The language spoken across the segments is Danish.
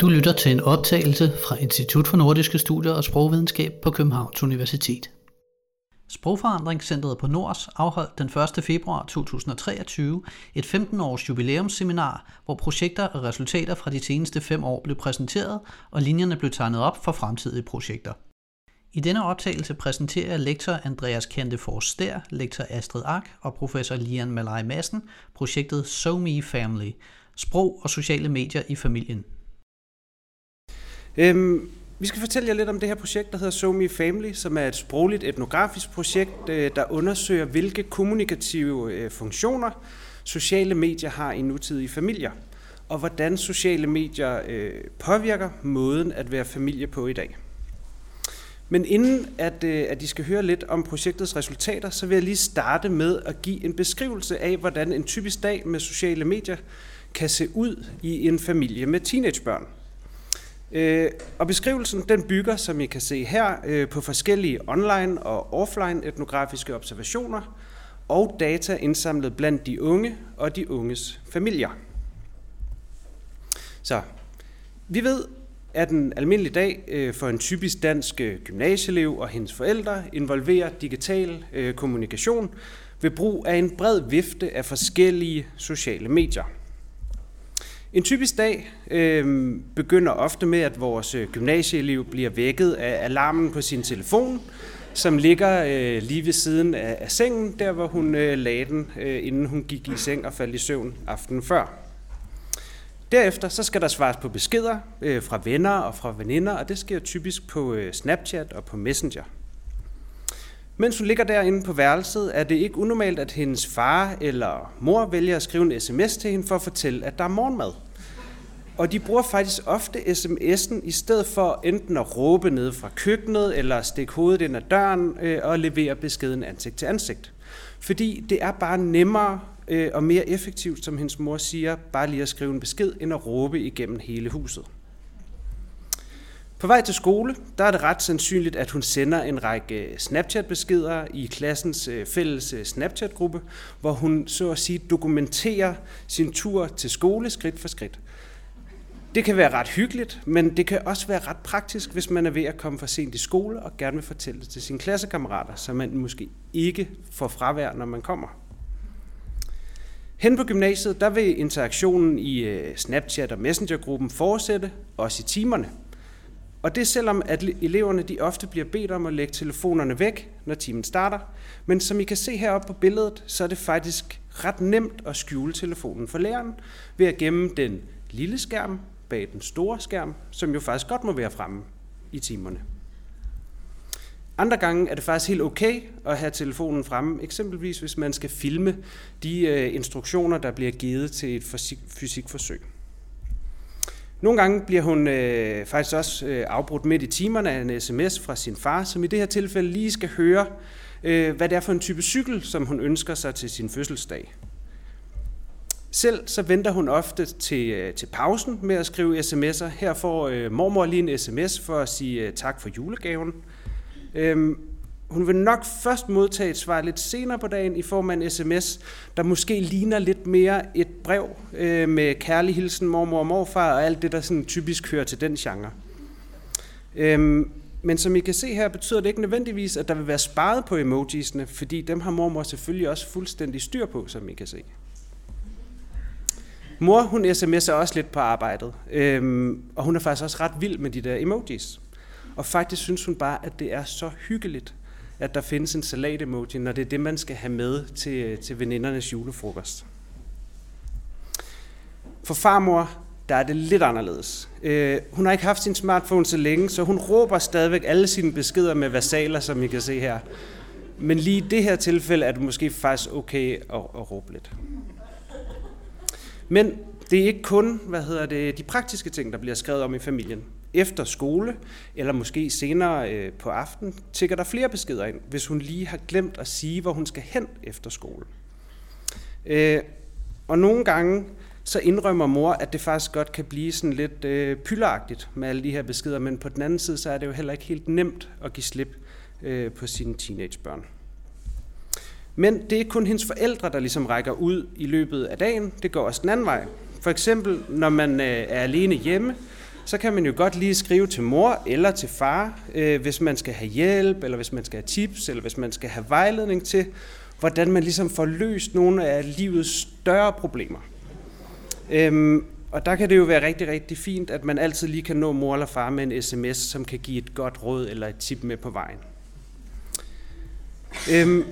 Du lytter til en optagelse fra Institut for Nordiske Studier og Sprogvidenskab på Københavns Universitet. Sprogforandringscentret på Nords afholdt den 1. februar 2023 et 15-års jubilæumsseminar, hvor projekter og resultater fra de seneste fem år blev præsenteret, og linjerne blev tegnet op for fremtidige projekter. I denne optagelse præsenterer lektor Andreas Kente Forster, lektor Astrid Ak og professor Lian Malai Madsen projektet SoMe Family, sprog og sociale medier i familien. Øhm, vi skal fortælle jer lidt om det her projekt, der hedder SoMe Family, som er et sprogligt etnografisk projekt, øh, der undersøger, hvilke kommunikative øh, funktioner sociale medier har i nutidige familier, og hvordan sociale medier øh, påvirker måden at være familie på i dag. Men inden at, at I skal høre lidt om projektets resultater, så vil jeg lige starte med at give en beskrivelse af, hvordan en typisk dag med sociale medier kan se ud i en familie med teenagebørn. Øh, og beskrivelsen den bygger, som I kan se her, øh, på forskellige online og offline etnografiske observationer og data indsamlet blandt de unge og de unges familier. Så vi ved, at en almindelig dag øh, for en typisk dansk øh, gymnasieelev og hendes forældre involverer digital øh, kommunikation ved brug af en bred vifte af forskellige sociale medier – en typisk dag øh, begynder ofte med, at vores øh, gymnasieelev bliver vækket af alarmen på sin telefon, som ligger øh, lige ved siden af, af sengen, der hvor hun øh, lagde den, øh, inden hun gik i seng og faldt i søvn aftenen før. Derefter så skal der svares på beskeder øh, fra venner og fra veninder, og det sker typisk på øh, Snapchat og på Messenger. Mens hun ligger derinde på værelset, er det ikke unormalt, at hendes far eller mor vælger at skrive en sms til hende for at fortælle, at der er morgenmad. Og de bruger faktisk ofte sms'en i stedet for enten at råbe ned fra køkkenet, eller stikke hovedet ind ad døren øh, og levere beskeden ansigt til ansigt. Fordi det er bare nemmere øh, og mere effektivt, som hendes mor siger, bare lige at skrive en besked, end at råbe igennem hele huset. På vej til skole, der er det ret sandsynligt, at hun sender en række Snapchat-beskeder i klassens øh, fælles øh, Snapchat-gruppe, hvor hun så at sige dokumenterer sin tur til skole skridt for skridt. Det kan være ret hyggeligt, men det kan også være ret praktisk, hvis man er ved at komme for sent i skole og gerne vil fortælle det til sine klassekammerater, så man måske ikke får fravær, når man kommer. Hen på gymnasiet, der vil interaktionen i øh, Snapchat og Messenger-gruppen fortsætte, også i timerne – og det selvom, at eleverne de ofte bliver bedt om at lægge telefonerne væk, når timen starter. Men som I kan se heroppe på billedet, så er det faktisk ret nemt at skjule telefonen for læreren ved at gemme den lille skærm bag den store skærm, som jo faktisk godt må være fremme i timerne. Andre gange er det faktisk helt okay at have telefonen fremme, eksempelvis hvis man skal filme de øh, instruktioner, der bliver givet til et fysikforsøg. Nogle gange bliver hun øh, faktisk også øh, afbrudt midt i timerne af en sms fra sin far, som i det her tilfælde lige skal høre, øh, hvad det er for en type cykel, som hun ønsker sig til sin fødselsdag. Selv så venter hun ofte til, øh, til pausen med at skrive sms'er. Her får øh, mormor lige en sms for at sige øh, tak for julegaven. Øhm, hun vil nok først modtage et svar lidt senere på dagen i form af en sms, der måske ligner lidt mere et brev øh, med kærlig hilsen mormor og morfar og alt det, der sådan typisk hører til den genre. Øhm, men som I kan se her, betyder det ikke nødvendigvis, at der vil være sparet på emojisene, fordi dem har mormor selvfølgelig også fuldstændig styr på, som I kan se. Mor, hun sms'er også lidt på arbejdet, øhm, og hun er faktisk også ret vild med de der emojis. Og faktisk synes hun bare, at det er så hyggeligt, at der findes en salat-emoji, når det er det, man skal have med til, øh, til venindernes julefrokost. For farmor, der er det lidt anderledes. Øh, hun har ikke haft sin smartphone så længe, så hun råber stadigvæk alle sine beskeder med versaler, som I kan se her. Men lige i det her tilfælde er det måske faktisk okay at, at råbe lidt. Men det er ikke kun hvad hedder det, de praktiske ting, der bliver skrevet om i familien efter skole, eller måske senere øh, på aften, tigger der flere beskeder ind, hvis hun lige har glemt at sige, hvor hun skal hen efter skole. Øh, og nogle gange så indrømmer mor, at det faktisk godt kan blive sådan lidt øh, pylderagtigt med alle de her beskeder, men på den anden side, så er det jo heller ikke helt nemt at give slip øh, på sine teenagebørn. Men det er kun hendes forældre, der ligesom rækker ud i løbet af dagen. Det går også den anden vej. For eksempel, når man øh, er alene hjemme, så kan man jo godt lige skrive til mor eller til far, øh, hvis man skal have hjælp, eller hvis man skal have tips, eller hvis man skal have vejledning til, hvordan man ligesom får løst nogle af livets større problemer. Øhm, og der kan det jo være rigtig, rigtig fint, at man altid lige kan nå mor eller far med en sms, som kan give et godt råd eller et tip med på vejen. Øhm,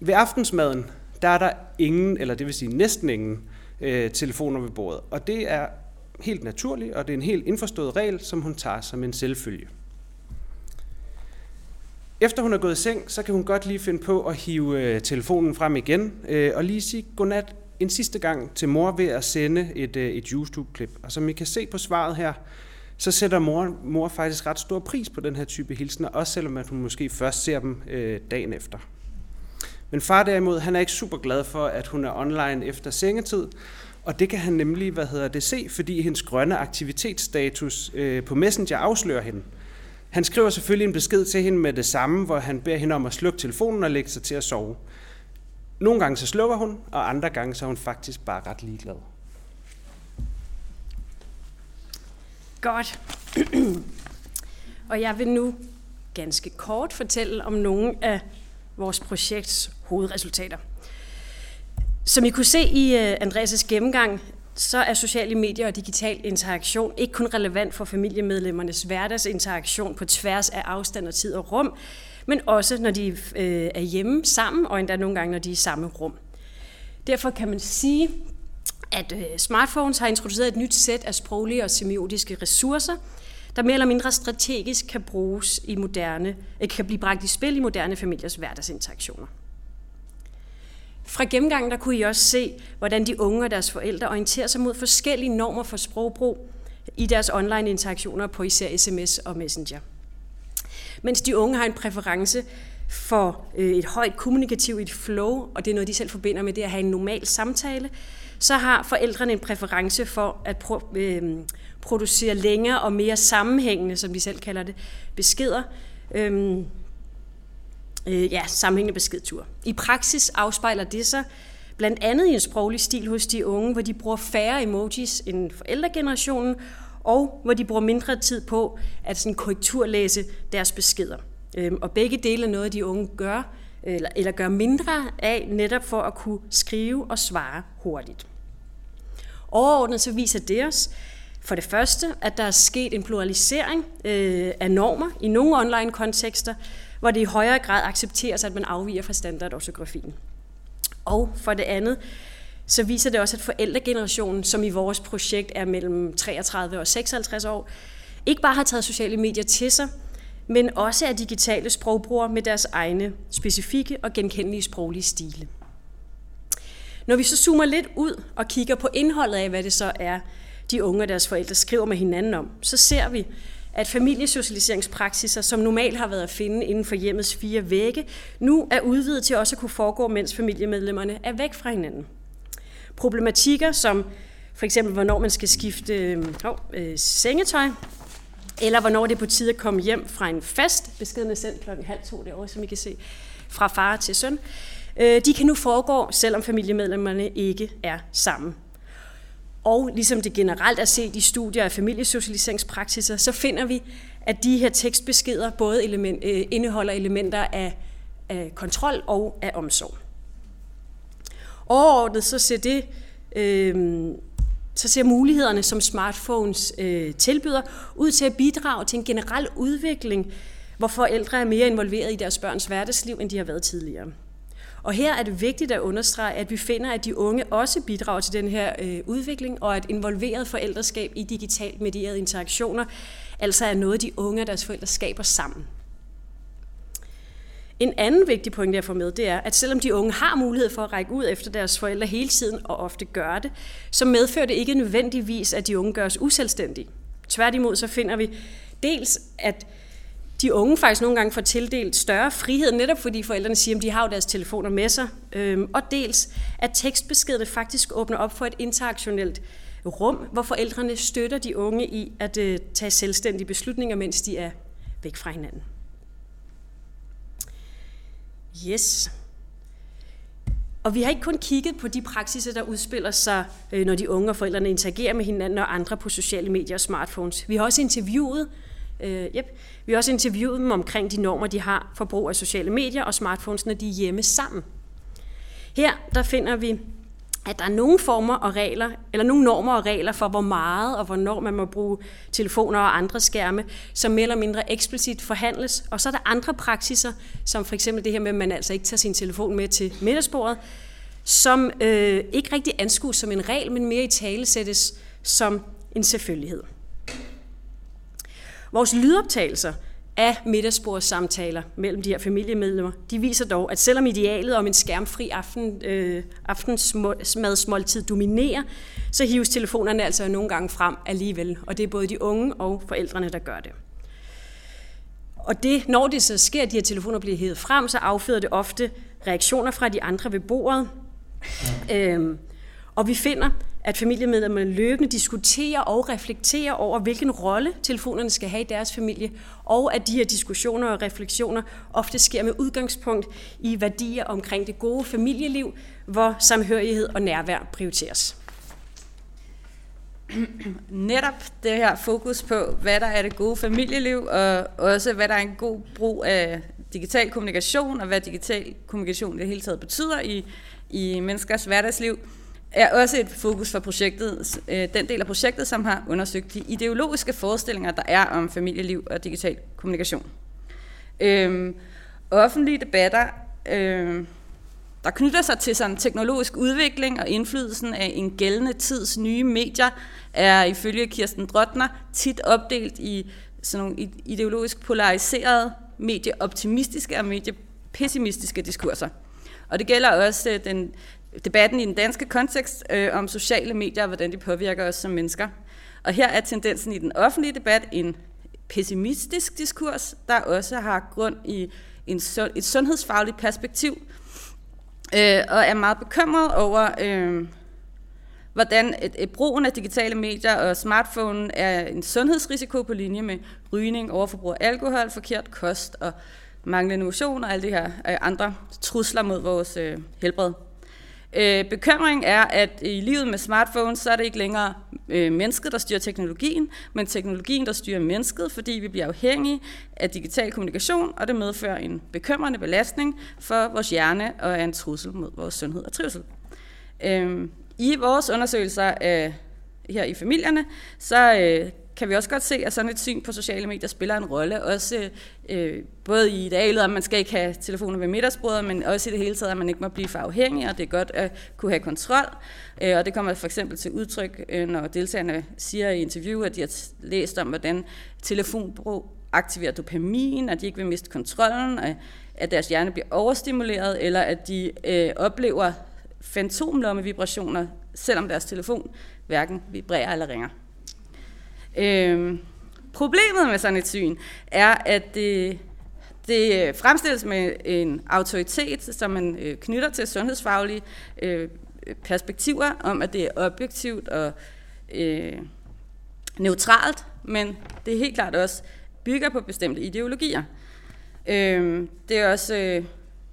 ved aftensmaden, der er der ingen, eller det vil sige næsten ingen, øh, telefoner ved bordet. Og det er helt naturligt, og det er en helt indforstået regel, som hun tager som en selvfølge. Efter hun er gået i seng, så kan hun godt lige finde på at hive øh, telefonen frem igen, øh, og lige sige godnat en sidste gang til mor ved at sende et, øh, et YouTube-klip. Og som I kan se på svaret her, så sætter mor, mor faktisk ret stor pris på den her type hilsner, også selvom at hun måske først ser dem øh, dagen efter. Men far derimod, han er ikke super glad for, at hun er online efter sengetid, og det kan han nemlig, hvad hedder det, se, fordi hendes grønne aktivitetsstatus øh, på Messenger afslører hende. Han skriver selvfølgelig en besked til hende med det samme, hvor han beder hende om at slukke telefonen og lægge sig til at sove. Nogle gange så slukker hun, og andre gange så er hun faktisk bare ret ligeglad. Godt. og jeg vil nu ganske kort fortælle om nogle af vores projekts hovedresultater. Som I kunne se i øh, Andreas' gennemgang, så er sociale medier og digital interaktion ikke kun relevant for familiemedlemmernes hverdagsinteraktion på tværs af afstand og tid og rum, men også når de øh, er hjemme sammen, og endda nogle gange, når de er i samme rum. Derfor kan man sige, at øh, smartphones har introduceret et nyt sæt af sproglige og semiotiske ressourcer, der mere eller mindre strategisk kan bruges i moderne, øh, kan blive bragt i spil i moderne familiers hverdagsinteraktioner. Fra gennemgangen der kunne I også se, hvordan de unge og deres forældre orienterer sig mod forskellige normer for sprogbrug i deres online interaktioner på især sms og messenger. Mens de unge har en præference for øh, et højt kommunikativt flow, og det er noget, de selv forbinder med det at have en normal samtale, så har forældrene en præference for at pro- øh, producere længere og mere sammenhængende, som de selv kalder det, beskeder. Øh, øh, ja, sammenhængende beskedtur. I praksis afspejler det sig blandt andet i en sproglig stil hos de unge, hvor de bruger færre emojis end forældregenerationen, og hvor de bruger mindre tid på at sådan korrekturlæse deres beskeder. Øh, og begge dele er noget, de unge gør, eller, eller gør mindre af, netop for at kunne skrive og svare hurtigt. Overordnet så viser det os, for det første, at der er sket en pluralisering øh, af normer i nogle online kontekster, hvor det i højere grad accepteres, at man afviger fra standardortografien. Og for det andet, så viser det også, at forældregenerationen, som i vores projekt er mellem 33 og 56 år, ikke bare har taget sociale medier til sig, men også er digitale sprogbrugere med deres egne specifikke og genkendelige sproglige stile. Når vi så zoomer lidt ud og kigger på indholdet af, hvad det så er, de unge og deres forældre skriver med hinanden om, så ser vi, at familiesocialiseringspraksiser, som normalt har været at finde inden for hjemmets fire vægge, nu er udvidet til også at kunne foregå, mens familiemedlemmerne er væk fra hinanden. Problematikker som for eksempel, hvornår man skal skifte øh, øh, sengetøj, eller hvornår det er på tide at komme hjem fra en fast, beskeden sendt klokken halv to derovre, som I kan se, fra far til søn, øh, de kan nu foregå, selvom familiemedlemmerne ikke er sammen. Og ligesom det generelt er set i studier af familiesocialiseringspraksiser, så finder vi, at de her tekstbeskeder både element, øh, indeholder elementer af, af kontrol og af omsorg. Overordnet så ser det øh, så ser mulighederne, som smartphones øh, tilbyder, ud til at bidrage til en generel udvikling, hvor forældre er mere involveret i deres børns hverdagsliv, end de har været tidligere. Og her er det vigtigt at understrege, at vi finder, at de unge også bidrager til den her øh, udvikling, og at involveret forældreskab i digitalt medierede interaktioner altså er noget, de unge og deres forældre skaber sammen. En anden vigtig point, jeg får med, det er, at selvom de unge har mulighed for at række ud efter deres forældre hele tiden, og ofte gør det, så medfører det ikke nødvendigvis, at de unge gøres uselvstændige. Tværtimod så finder vi dels, at de unge faktisk nogle gange får tildelt større frihed, netop fordi forældrene siger, at de har jo deres telefoner med sig, øhm, og dels, at tekstbeskederne faktisk åbner op for et interaktionelt rum, hvor forældrene støtter de unge i at øh, tage selvstændige beslutninger, mens de er væk fra hinanden. Yes. Og vi har ikke kun kigget på de praksiser, der udspiller sig, øh, når de unge og forældrene interagerer med hinanden og andre på sociale medier og smartphones. Vi har også interviewet Øh, yep. Vi har også interviewet dem omkring de normer, de har for brug af sociale medier og smartphones, når de er hjemme sammen. Her der finder vi, at der er nogle former og regler, eller nogle normer og regler for, hvor meget og hvornår man må bruge telefoner og andre skærme, som mere eller mindre eksplicit forhandles. Og så er der andre praksiser, som for eksempel det her med, at man altså ikke tager sin telefon med til middagsbordet, som øh, ikke rigtig anskues som en regel, men mere i tale sættes som en selvfølgelighed. Vores lydoptagelser af middagsbordssamtaler mellem de her familiemedlemmer, de viser dog, at selvom idealet om en skærmfri aften, øh, aftensmadsmåltid dominerer, så hives telefonerne altså nogle gange frem alligevel, og det er både de unge og forældrene, der gør det. Og det, når det så sker, at de her telefoner bliver hævet frem, så afføder det ofte reaktioner fra de andre ved bordet. Øhm, og vi finder, at familiemedlemmerne løbende diskuterer og reflekterer over, hvilken rolle telefonerne skal have i deres familie, og at de her diskussioner og refleksioner ofte sker med udgangspunkt i værdier omkring det gode familieliv, hvor samhørighed og nærvær prioriteres. Netop det her fokus på, hvad der er det gode familieliv, og også hvad der er en god brug af digital kommunikation, og hvad digital kommunikation i det hele taget betyder i, i menneskers hverdagsliv, er også et fokus for projektet, øh, den del af projektet, som har undersøgt de ideologiske forestillinger, der er om familieliv og digital kommunikation. Øhm, offentlige debatter, øhm, der knytter sig til sådan teknologisk udvikling og indflydelsen af en gældende tids nye medier, er ifølge Kirsten Drottner tit opdelt i sådan nogle ideologisk polariserede, medieoptimistiske og mediepessimistiske diskurser. Og det gælder også øh, den debatten i den danske kontekst øh, om sociale medier og hvordan de påvirker os som mennesker. Og her er tendensen i den offentlige debat en pessimistisk diskurs, der også har grund i en, et sundhedsfagligt perspektiv, øh, og er meget bekymret over, øh, hvordan et, et brugen af digitale medier og smartphone er en sundhedsrisiko på linje med rygning, overforbrug af alkohol, forkert kost og manglende motion og alle de her øh, andre trusler mod vores øh, helbred. Øh, bekymring er, at i livet med smartphones, så er det ikke længere øh, mennesket, der styrer teknologien, men teknologien, der styrer mennesket, fordi vi bliver afhængige af digital kommunikation, og det medfører en bekymrende belastning for vores hjerne og er en trussel mod vores sundhed og trivsel. Øh, I vores undersøgelser af her i familierne, så øh, kan vi også godt se, at sådan et syn på sociale medier spiller en rolle, også øh, både i idealet, at man skal ikke have telefoner ved middagsbordet, men også i det hele taget, at man ikke må blive for afhængig, og det er godt at kunne have kontrol. Øh, og det kommer for eksempel til udtryk, øh, når deltagerne siger i interview, at de har læst om, hvordan telefonbrug aktiverer dopamin, at de ikke vil miste kontrollen, at deres hjerne bliver overstimuleret, eller at de øh, oplever fantomlomme vibrationer, selvom deres telefon hverken vibrerer eller ringer. Øhm, problemet med sådan et syn er, at det, det fremstilles med en autoritet, som man øh, knytter til sundhedsfaglige øh, perspektiver, om at det er objektivt og øh, neutralt, men det er helt klart også bygger på bestemte ideologier. Øh, det er også øh,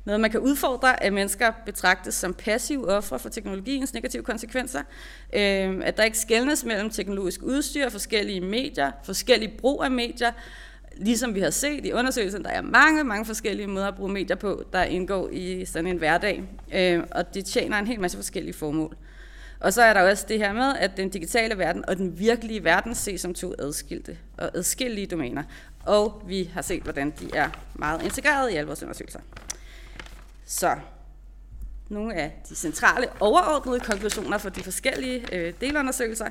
noget, man kan udfordre, at mennesker betragtes som passive ofre for teknologiens negative konsekvenser. Øh, at der ikke skældnes mellem teknologisk udstyr, forskellige medier, forskellige brug af medier. Ligesom vi har set i undersøgelsen, der er mange, mange forskellige måder at bruge medier på, der indgår i sådan en hverdag. Øh, og det tjener en hel masse forskellige formål. Og så er der også det her med, at den digitale verden og den virkelige verden ses som to adskilte og adskillige domæner. Og vi har set, hvordan de er meget integreret i alle vores undersøgelser. Så nogle af de centrale overordnede konklusioner for de forskellige øh, delundersøgelser.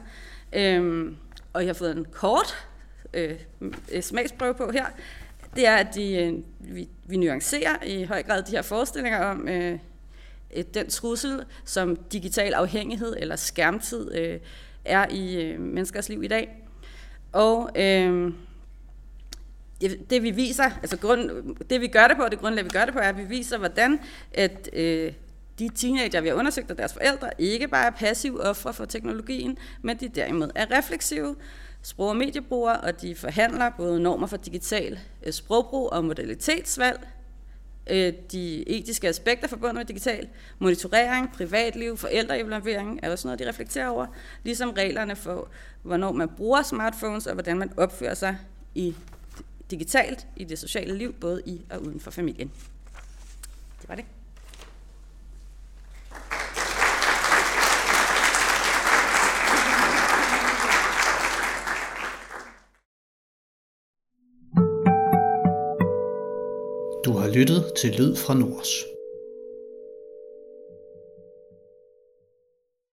Øhm, og jeg har fået en kort øh, smagsprøve på her. Det er, at de, øh, vi, vi nuancerer i høj grad de her forestillinger om øh, den trussel, som digital afhængighed eller skærmtid øh, er i øh, menneskers liv i dag. Og øh, det vi viser, altså grund, det vi gør det på, det grundlag vi gør det på, er, at vi viser, hvordan at, øh, de teenager, vi har undersøgt, og deres forældre, ikke bare er passive ofre for teknologien, men de derimod er refleksive sprog- og mediebrugere, og de forhandler både normer for digital øh, sprogbrug og modalitetsvalg, øh, de etiske aspekter forbundet med digital monitorering, privatliv, forældreevaluering er også noget, de reflekterer over, ligesom reglerne for, hvornår man bruger smartphones og hvordan man opfører sig i digitalt i det sociale liv, både i og uden for familien. Det var det. Du har lyttet til Lyd fra Nords.